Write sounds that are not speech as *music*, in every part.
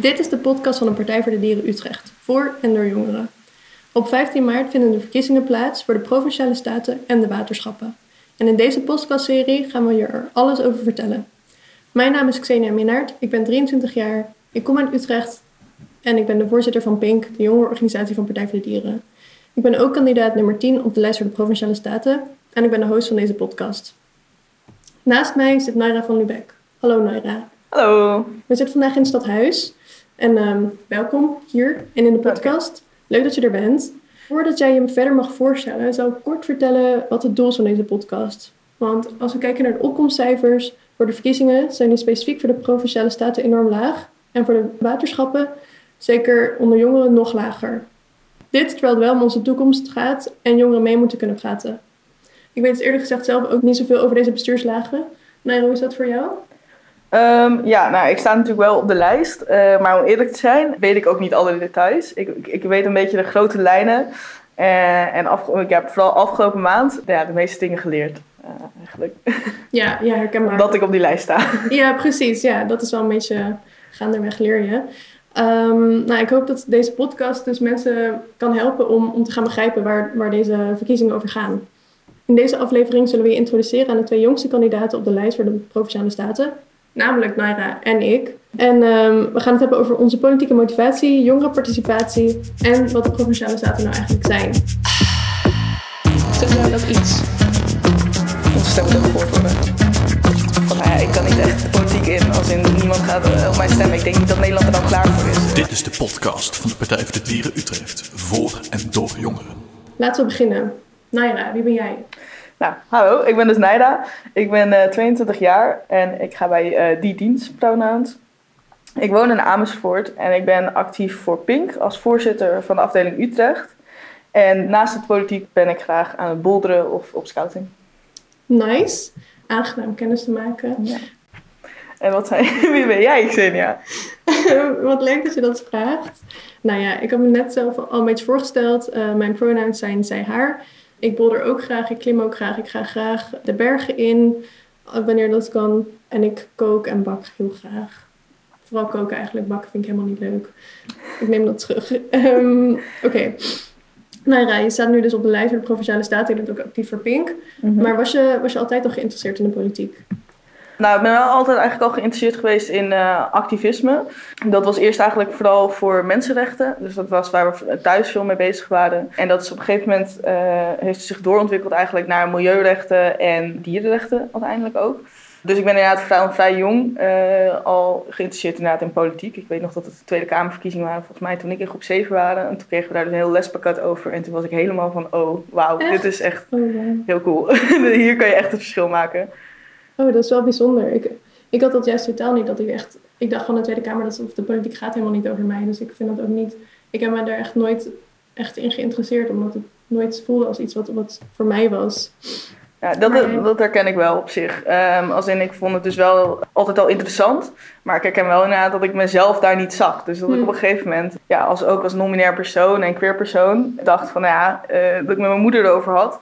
Dit is de podcast van de Partij voor de Dieren Utrecht, voor en door jongeren. Op 15 maart vinden de verkiezingen plaats voor de Provinciale Staten en de waterschappen. En in deze podcastserie gaan we je er alles over vertellen. Mijn naam is Xenia Minnaert, ik ben 23 jaar, ik kom uit Utrecht en ik ben de voorzitter van PINK, de jongerenorganisatie van Partij voor de Dieren. Ik ben ook kandidaat nummer 10 op de lijst voor de Provinciale Staten en ik ben de host van deze podcast. Naast mij zit Naira van Lubeck. Hallo Naira. Hallo. We zitten vandaag in het stadhuis. En ehm, welkom hier en in de podcast. Leuk dat je er bent. Voordat jij je me verder mag voorstellen, zou ik kort vertellen wat het doel is van deze podcast. Want als we kijken naar de opkomstcijfers voor de verkiezingen, zijn die specifiek voor de provinciale staten enorm laag. En voor de waterschappen, zeker onder jongeren, nog lager. Dit terwijl het wel om onze toekomst gaat en jongeren mee moeten kunnen praten. Ik weet het eerlijk gezegd zelf ook niet zoveel over deze bestuurslagen. Hoe is dat voor jou? Um, ja, nou, ik sta natuurlijk wel op de lijst. Uh, maar om eerlijk te zijn, weet ik ook niet alle details. Ik, ik, ik weet een beetje de grote lijnen. Uh, en af, ik heb vooral afgelopen maand ja, de meeste dingen geleerd. Uh, eigenlijk. *laughs* Ja, ja, herkenbaar. Omdat ik op die lijst sta. *laughs* Ja, precies. Ja, dat is wel een beetje gaandeweg leer je. Um, nou, ik hoop dat deze podcast dus mensen kan helpen om, om te gaan begrijpen waar, waar deze verkiezingen over gaan. In deze aflevering zullen we je introduceren aan de twee jongste kandidaten op de lijst voor de Provinciale Staten namelijk Naira en ik. En um, we gaan het hebben over onze politieke motivatie, jongerenparticipatie en wat de provinciale staten nou eigenlijk zijn. Zeg jij dat iets? Onze stem moet ook gehoord worden. Van, nou ja, ik kan niet echt de politiek in als in niemand gaat op mijn stem. Ik denk niet dat Nederland er dan klaar voor is. Dit is de podcast van de Partij voor de Dieren Utrecht. Voor en door jongeren. Laten we beginnen. Naira, wie ben jij? Nou, hallo, ik ben dus Naida. Ik ben uh, 22 jaar en ik ga bij uh, Die Dienst Pronouns. Ik woon in Amersfoort en ik ben actief voor Pink als voorzitter van de afdeling Utrecht. En naast het politiek ben ik graag aan het bolderen of op scouting. Nice. Aangenaam kennis te maken. Ja. En wat zijn, *laughs* wie ben jij, Xenia? *laughs* wat leuk dat je dat vraagt. Nou ja, ik heb me net zelf al een beetje voorgesteld. Uh, mijn pronouns zijn zij, haar. Ik bolder ook graag, ik klim ook graag. Ik ga graag de bergen in, wanneer dat kan. En ik kook en bak heel graag. Vooral koken eigenlijk, bakken vind ik helemaal niet leuk. Ik neem dat terug. Um, *laughs* Oké. Okay. Nou, je staat nu dus op de lijst voor de Provinciale Staten. Je bent ook actief voor Pink. Mm -hmm. Maar was je, was je altijd al geïnteresseerd in de politiek? Nou, ik ben wel altijd eigenlijk al geïnteresseerd geweest in uh, activisme. Dat was eerst eigenlijk vooral voor mensenrechten. Dus dat was waar we thuis veel mee bezig waren. En dat is op een gegeven moment uh, heeft zich doorontwikkeld eigenlijk naar milieurechten en dierenrechten uiteindelijk ook. Dus ik ben inderdaad vrij, vrij jong uh, al geïnteresseerd inderdaad in politiek. Ik weet nog dat het de Tweede Kamerverkiezingen waren, volgens mij toen ik in groep 7 waren. En toen kregen we daar dus een heel lespakket over. En toen was ik helemaal van, oh wauw, dit is echt heel cool. *laughs* Hier kan je echt het verschil maken. Oh, dat is wel bijzonder. Ik, ik had dat juist totaal niet. Dat ik echt, ik dacht van de Tweede Kamer dat of de politiek gaat helemaal niet over mij. Dus ik vind dat ook niet. Ik heb me daar echt nooit echt in geïnteresseerd, omdat het nooit voelde als iets wat, wat voor mij was. Ja, dat, maar, dat herken ik wel op zich. Um, als in, ik vond het dus wel altijd al interessant. Maar ik herken wel inderdaad dat ik mezelf daar niet zag. Dus dat ik op een gegeven moment, ja, als, ook als non-binair persoon en queer persoon, dacht van, nou ja, uh, dat ik met mijn moeder erover had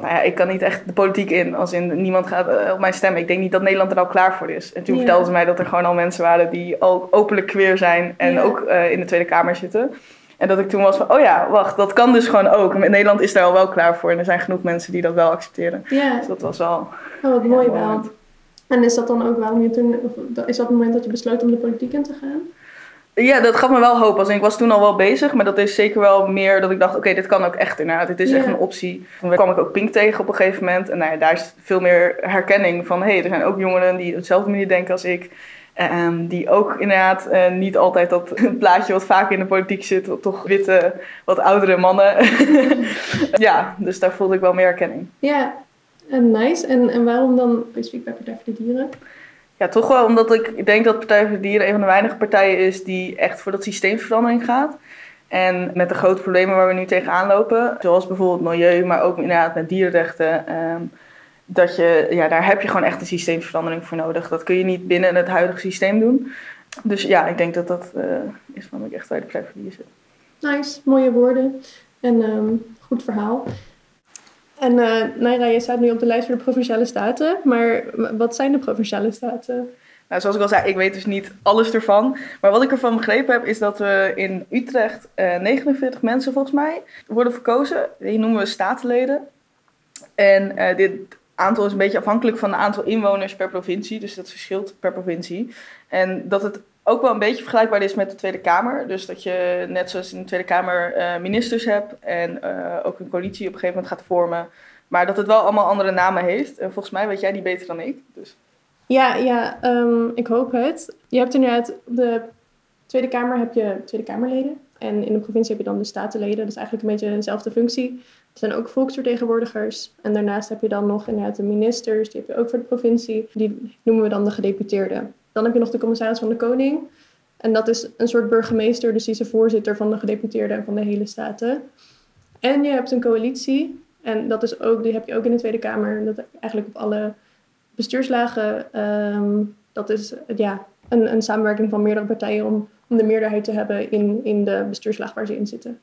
van nou ja, ik kan niet echt de politiek in. Als in niemand gaat uh, op mijn stem. Ik denk niet dat Nederland er al klaar voor is. En toen yeah. vertelden ze mij dat er gewoon al mensen waren die al openlijk queer zijn en ook uh, in de Tweede Kamer zitten. En dat ik toen was van, oh ja, wacht, dat kan dus gewoon ook. Nederland is daar al wel klaar voor en er zijn genoeg mensen die dat wel accepteren. Ja. Dus dat was wel... Oh, wat mooi wel. En is dat dan ook waarom je toen, is dat het moment dat je besloot om de politiek in te gaan? Ja, dat gaf me wel hoop. Als ik was toen al wel bezig, maar dat is zeker wel meer dat ik dacht: oké, okay, dit kan ook echt inderdaad. Dit is yeah. echt een optie. Toen kwam ik ook Pink tegen op een gegeven moment. En nou ja, daar is veel meer herkenning van: hé, hey, er zijn ook jongeren die op dezelfde manier denken als ik. Um, die ook inderdaad uh, niet altijd dat *laughs* plaatje wat vaak in de politiek zit, toch witte, wat oudere mannen. *laughs* ja, dus daar voelde ik wel meer herkenning. Ja, en nice. En, en waarom dan specifiek bij Partij voor de Dieren? Ja, toch wel omdat ik denk dat Partij voor de Dieren een van de weinige partijen is die echt voor dat systeemverandering gaat. En met de grote problemen waar we nu tegenaan lopen, zoals bijvoorbeeld milieu, maar ook inderdaad met dierenrechten, um, dat je, ja, daar heb je gewoon echt een systeemverandering voor nodig. Dat kun je niet binnen het huidige systeem doen. Dus ja, ik denk dat dat uh, is waarom ik echt bij de Partij voor de Dieren zit. Nice, mooie woorden en um, goed verhaal. En uh, Naira, je staat nu op de lijst voor de Provinciale Staten. Maar wat zijn de Provinciale Staten? Nou, zoals ik al zei, ik weet dus niet alles ervan. Maar wat ik ervan begrepen heb, is dat we in Utrecht uh, 49 mensen volgens mij worden verkozen. Die noemen we statenleden. En uh, dit aantal is een beetje afhankelijk van het aantal inwoners per provincie. Dus dat verschilt per provincie. En dat het ook wel een beetje vergelijkbaar is met de Tweede Kamer. Dus dat je net zoals in de Tweede Kamer uh, ministers hebt en uh, ook een coalitie op een gegeven moment gaat vormen. Maar dat het wel allemaal andere namen heeft. En volgens mij weet jij die beter dan ik. Dus. Ja, ja um, ik hoop het. Je hebt inderdaad op de Tweede Kamer heb je Tweede Kamerleden. En in de provincie heb je dan de statenleden. Dat is eigenlijk een beetje dezelfde functie. Er zijn ook volksvertegenwoordigers. En daarnaast heb je dan nog inderdaad de ministers. Die heb je ook voor de provincie. Die noemen we dan de gedeputeerden. Dan heb je nog de commissaris van de Koning. En dat is een soort burgemeester, dus die is de voorzitter van de gedeputeerden en van de hele staten. En je hebt een coalitie. En dat is ook, die heb je ook in de Tweede Kamer. Dat eigenlijk op alle bestuurslagen. Um, dat is ja, een, een samenwerking van meerdere partijen om, om de meerderheid te hebben in, in de bestuurslaag waar ze in zitten.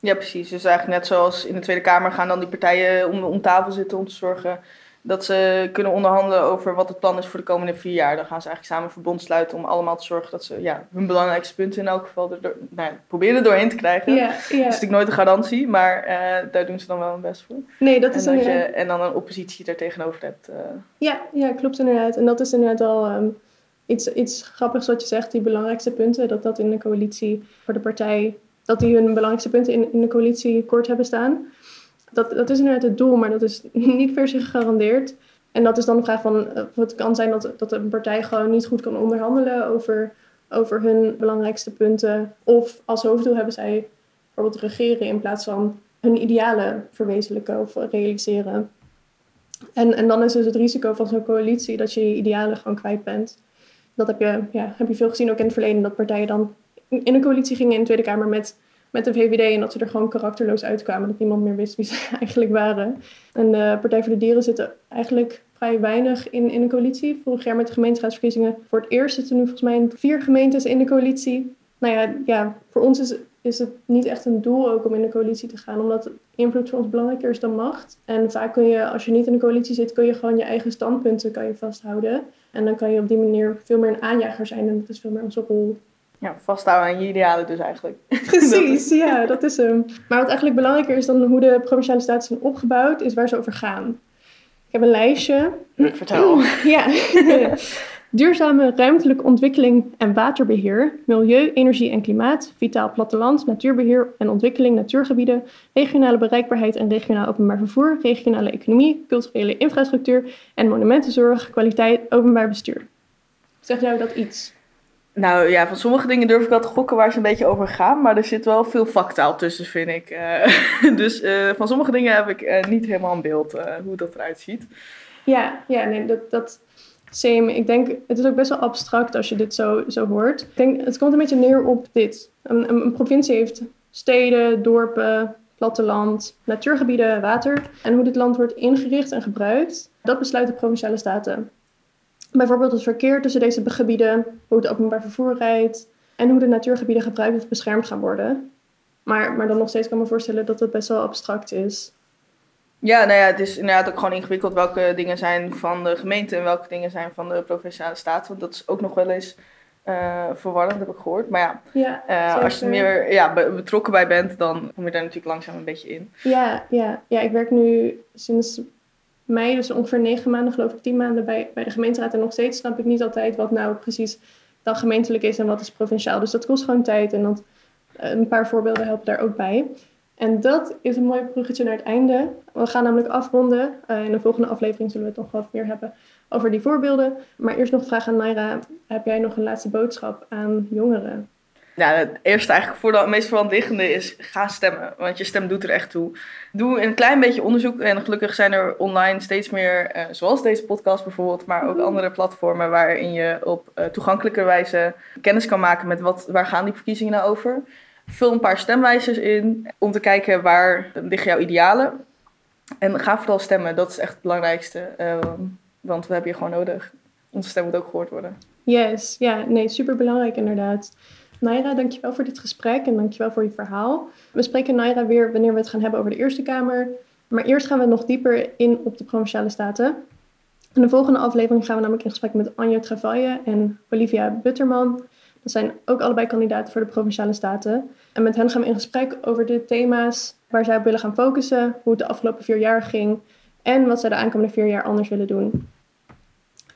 Ja, precies. Dus eigenlijk net zoals in de Tweede Kamer gaan dan die partijen om, om tafel zitten om te zorgen dat ze kunnen onderhandelen over wat het plan is voor de komende vier jaar. Dan gaan ze eigenlijk samen verbond sluiten om allemaal te zorgen dat ze ja, hun belangrijkste punten in elk geval er door, nou, proberen doorheen te krijgen. Ja. Dat is natuurlijk nooit een garantie, maar uh, daar doen ze dan wel hun best voor. Nee, dat is en, dat je, en dan een oppositie daar tegenover hebt. Uh. Ja, ja, klopt inderdaad. En dat is inderdaad al um, iets, iets grappigs wat je zegt, die belangrijkste punten, dat dat in de coalitie voor de partij, dat die hun belangrijkste punten in, in de coalitie kort hebben staan dat, dat is inderdaad het doel, maar dat is *laughs* niet per se gegarandeerd. En dat is dan de vraag van, eh, het kan zijn dat, dat een partij gewoon niet goed kan onderhandelen over, over hun belangrijkste punten. Of als hoofddoel hebben zij bijvoorbeeld regeren in plaats van hun idealen verwezenlijken of realiseren. En, en dan is dus het risico van zo'n coalitie dat je je idealen gewoon kwijt bent. Dat heb je, ja, heb je veel gezien ook in het verleden, dat partijen dan in een coalitie gingen in de Tweede Kamer met met de VVD en dat ze er gewoon karakterloos uitkwamen. Dat niemand meer wist wie ze *laughs* eigenlijk waren. En de Partij voor de Dieren zitten eigenlijk vrij weinig in, in de coalitie. Vorig jaar met de gemeenteraadsverkiezingen voor het eerst zitten nu volgens mij vier gemeentes in de coalitie. Nou ja, ja voor ons is, is het niet echt een doel ook om in de coalitie te gaan. Omdat invloed voor ons belangrijker is dan macht. En vaak kun je, als je niet in de coalitie zit, kun je gewoon je eigen standpunten kan je vasthouden. En dan kan je op die manier veel meer een aanjager zijn. En dat is veel meer onze rol ja, vasthouden aan je idealen dus eigenlijk. *laughs* Precies, ja, dat is hem. Maar wat eigenlijk belangrijker is dan hoe de provinciale staten zijn opgebouwd, is waar ze over gaan. Ik heb een lijstje. Vertel. *laughs* ja. *laughs* Duurzame ruimtelijke ontwikkeling en waterbeheer, milieu, energie en klimaat, vitaal platteland, natuurbeheer en ontwikkeling, natuurgebieden, regionale bereikbaarheid en regionaal openbaar vervoer, regionale economie, culturele infrastructuur en monumentenzorg, kwaliteit, openbaar bestuur. Zeg jou dat iets? Nou ja, van sommige dingen durf ik wel te gokken waar ze een beetje over gaan. Maar er zit wel veel vaktaal tussen, vind ik. Uh, *laughs* dus uh, van sommige dingen heb ik uh, niet helemaal een beeld hoe dat eruit ziet. Ja, ja nee, dat, dat. Ik denk, het is ook best wel abstract als je dit zo, zo hoort. Ik denk, het komt een beetje neer op dit. Een, een, een provincie heeft steden, dorpen, platteland, natuurgebieden, water. En hoe dit land wordt ingericht en gebruikt, dat besluiten provinciale staten. Bijvoorbeeld het verkeer tussen deze gebieden, hoe het openbaar vervoer rijdt en hoe de natuurgebieden gebruikt of beschermd gaan worden. Maar, maar dan nog steeds kan ik me voorstellen dat het best wel abstract is. Ja, nou ja, het is inderdaad ook gewoon ingewikkeld welke dingen zijn van de gemeente en welke dingen zijn van de provinciale staat. Want dat is ook nog wel eens uh, verwarrend, heb ik gehoord. Maar ja, ja uh, als je er meer ja, betrokken bij bent, dan kom je daar natuurlijk langzaam een beetje in. Ja, ja, ja ik werk nu sinds mei, dus ongeveer negen maanden, geloof ik, tien maanden bij, bij de gemeenteraad. En nog steeds snap ik niet altijd wat nou precies dan gemeentelijk is en wat is provinciaal. Dus dat kost gewoon tijd en dat, eh, een paar voorbeelden helpen daar ook bij. En dat is een mooi bruggetje naar het einde. We gaan namelijk afronden. Uh, in de volgende aflevering zullen we het nog wat meer hebben over die voorbeelden. Maar eerst nog vraag aan Naira. Heb jij nog een laatste boodschap aan jongeren? Nou, het eerste eigenlijk voor de meest is ga stemmen. Want je stem doet er echt toe. Doe een klein beetje onderzoek. En gelukkig zijn er online steeds meer, uh, zoals deze podcast bijvoorbeeld, maar ook andere platformen waarin je op uh, toegankelijke wijze kennis kan maken met wat, waar gaan die verkiezingen nou over. Vul een paar stemwijzers in om te kijken waar liggen jouw idealen. En ga vooral stemmen, dat is echt het belangrijkste. Uh, want we hebben je gewoon nodig. Onze stem moet ook gehoord worden. Yes, ja, nee, super belangrijk inderdaad. Naira, dankjewel voor dit gesprek en dankjewel voor je verhaal. We spreken Naira weer wanneer we het gaan hebben over de Eerste Kamer. Maar eerst gaan we nog dieper in op de Provinciale Staten. In de volgende aflevering gaan we namelijk in gesprek met Anja Travaille en Olivia Butterman. Dat zijn ook allebei kandidaten voor de Provinciale Staten. En met hen gaan we in gesprek over de thema's waar zij op willen gaan focussen, hoe het de afgelopen vier jaar ging en wat zij de aankomende vier jaar anders willen doen.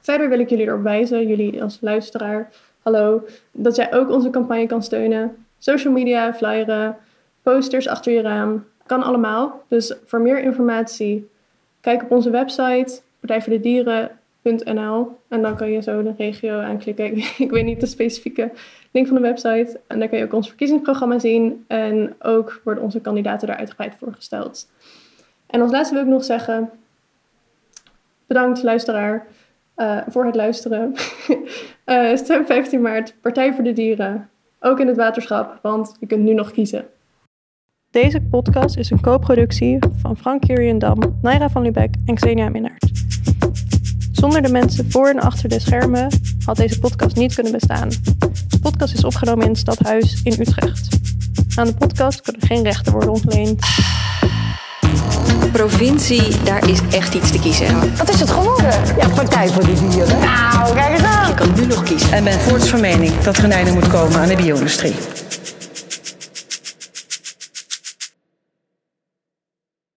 Verder wil ik jullie erop wijzen, jullie als luisteraar, hallo, dat jij ook onze campagne kan steunen. Social media, flyeren, posters achter je raam, kan allemaal. Dus voor meer informatie, kijk op onze website partijvoordedieren.nl en dan kan je zo de regio aanklikken. *laughs* Ik weet niet de specifieke link van de website. En daar kan je ook ons verkiezingsprogramma zien en ook worden onze kandidaten daar uitgebreid voorgesteld. En als laatste wil ik nog zeggen, bedankt luisteraar uh, voor het luisteren. uh, *laughs* stem 15 maart, Partij voor de Dieren. Ook in het waterschap, want je kunt nu nog kiezen. Deze podcast is een co-productie van Frank Dam, Naira van Lubeck en Xenia Minnaert. Zonder de mensen voor en achter de schermen had deze podcast niet kunnen bestaan. De podcast is opgenomen in het stadhuis in Utrecht. Aan de podcast kunnen geen rechten worden ontleend provincie, daar is echt iets te kiezen. Wat is het geworden? Ja, Partij voor de Dieren. Nou, kijk eens aan. Je kan nu nog kiezen. En ben voorts van mening dat er een einde moet komen aan de bio-industrie.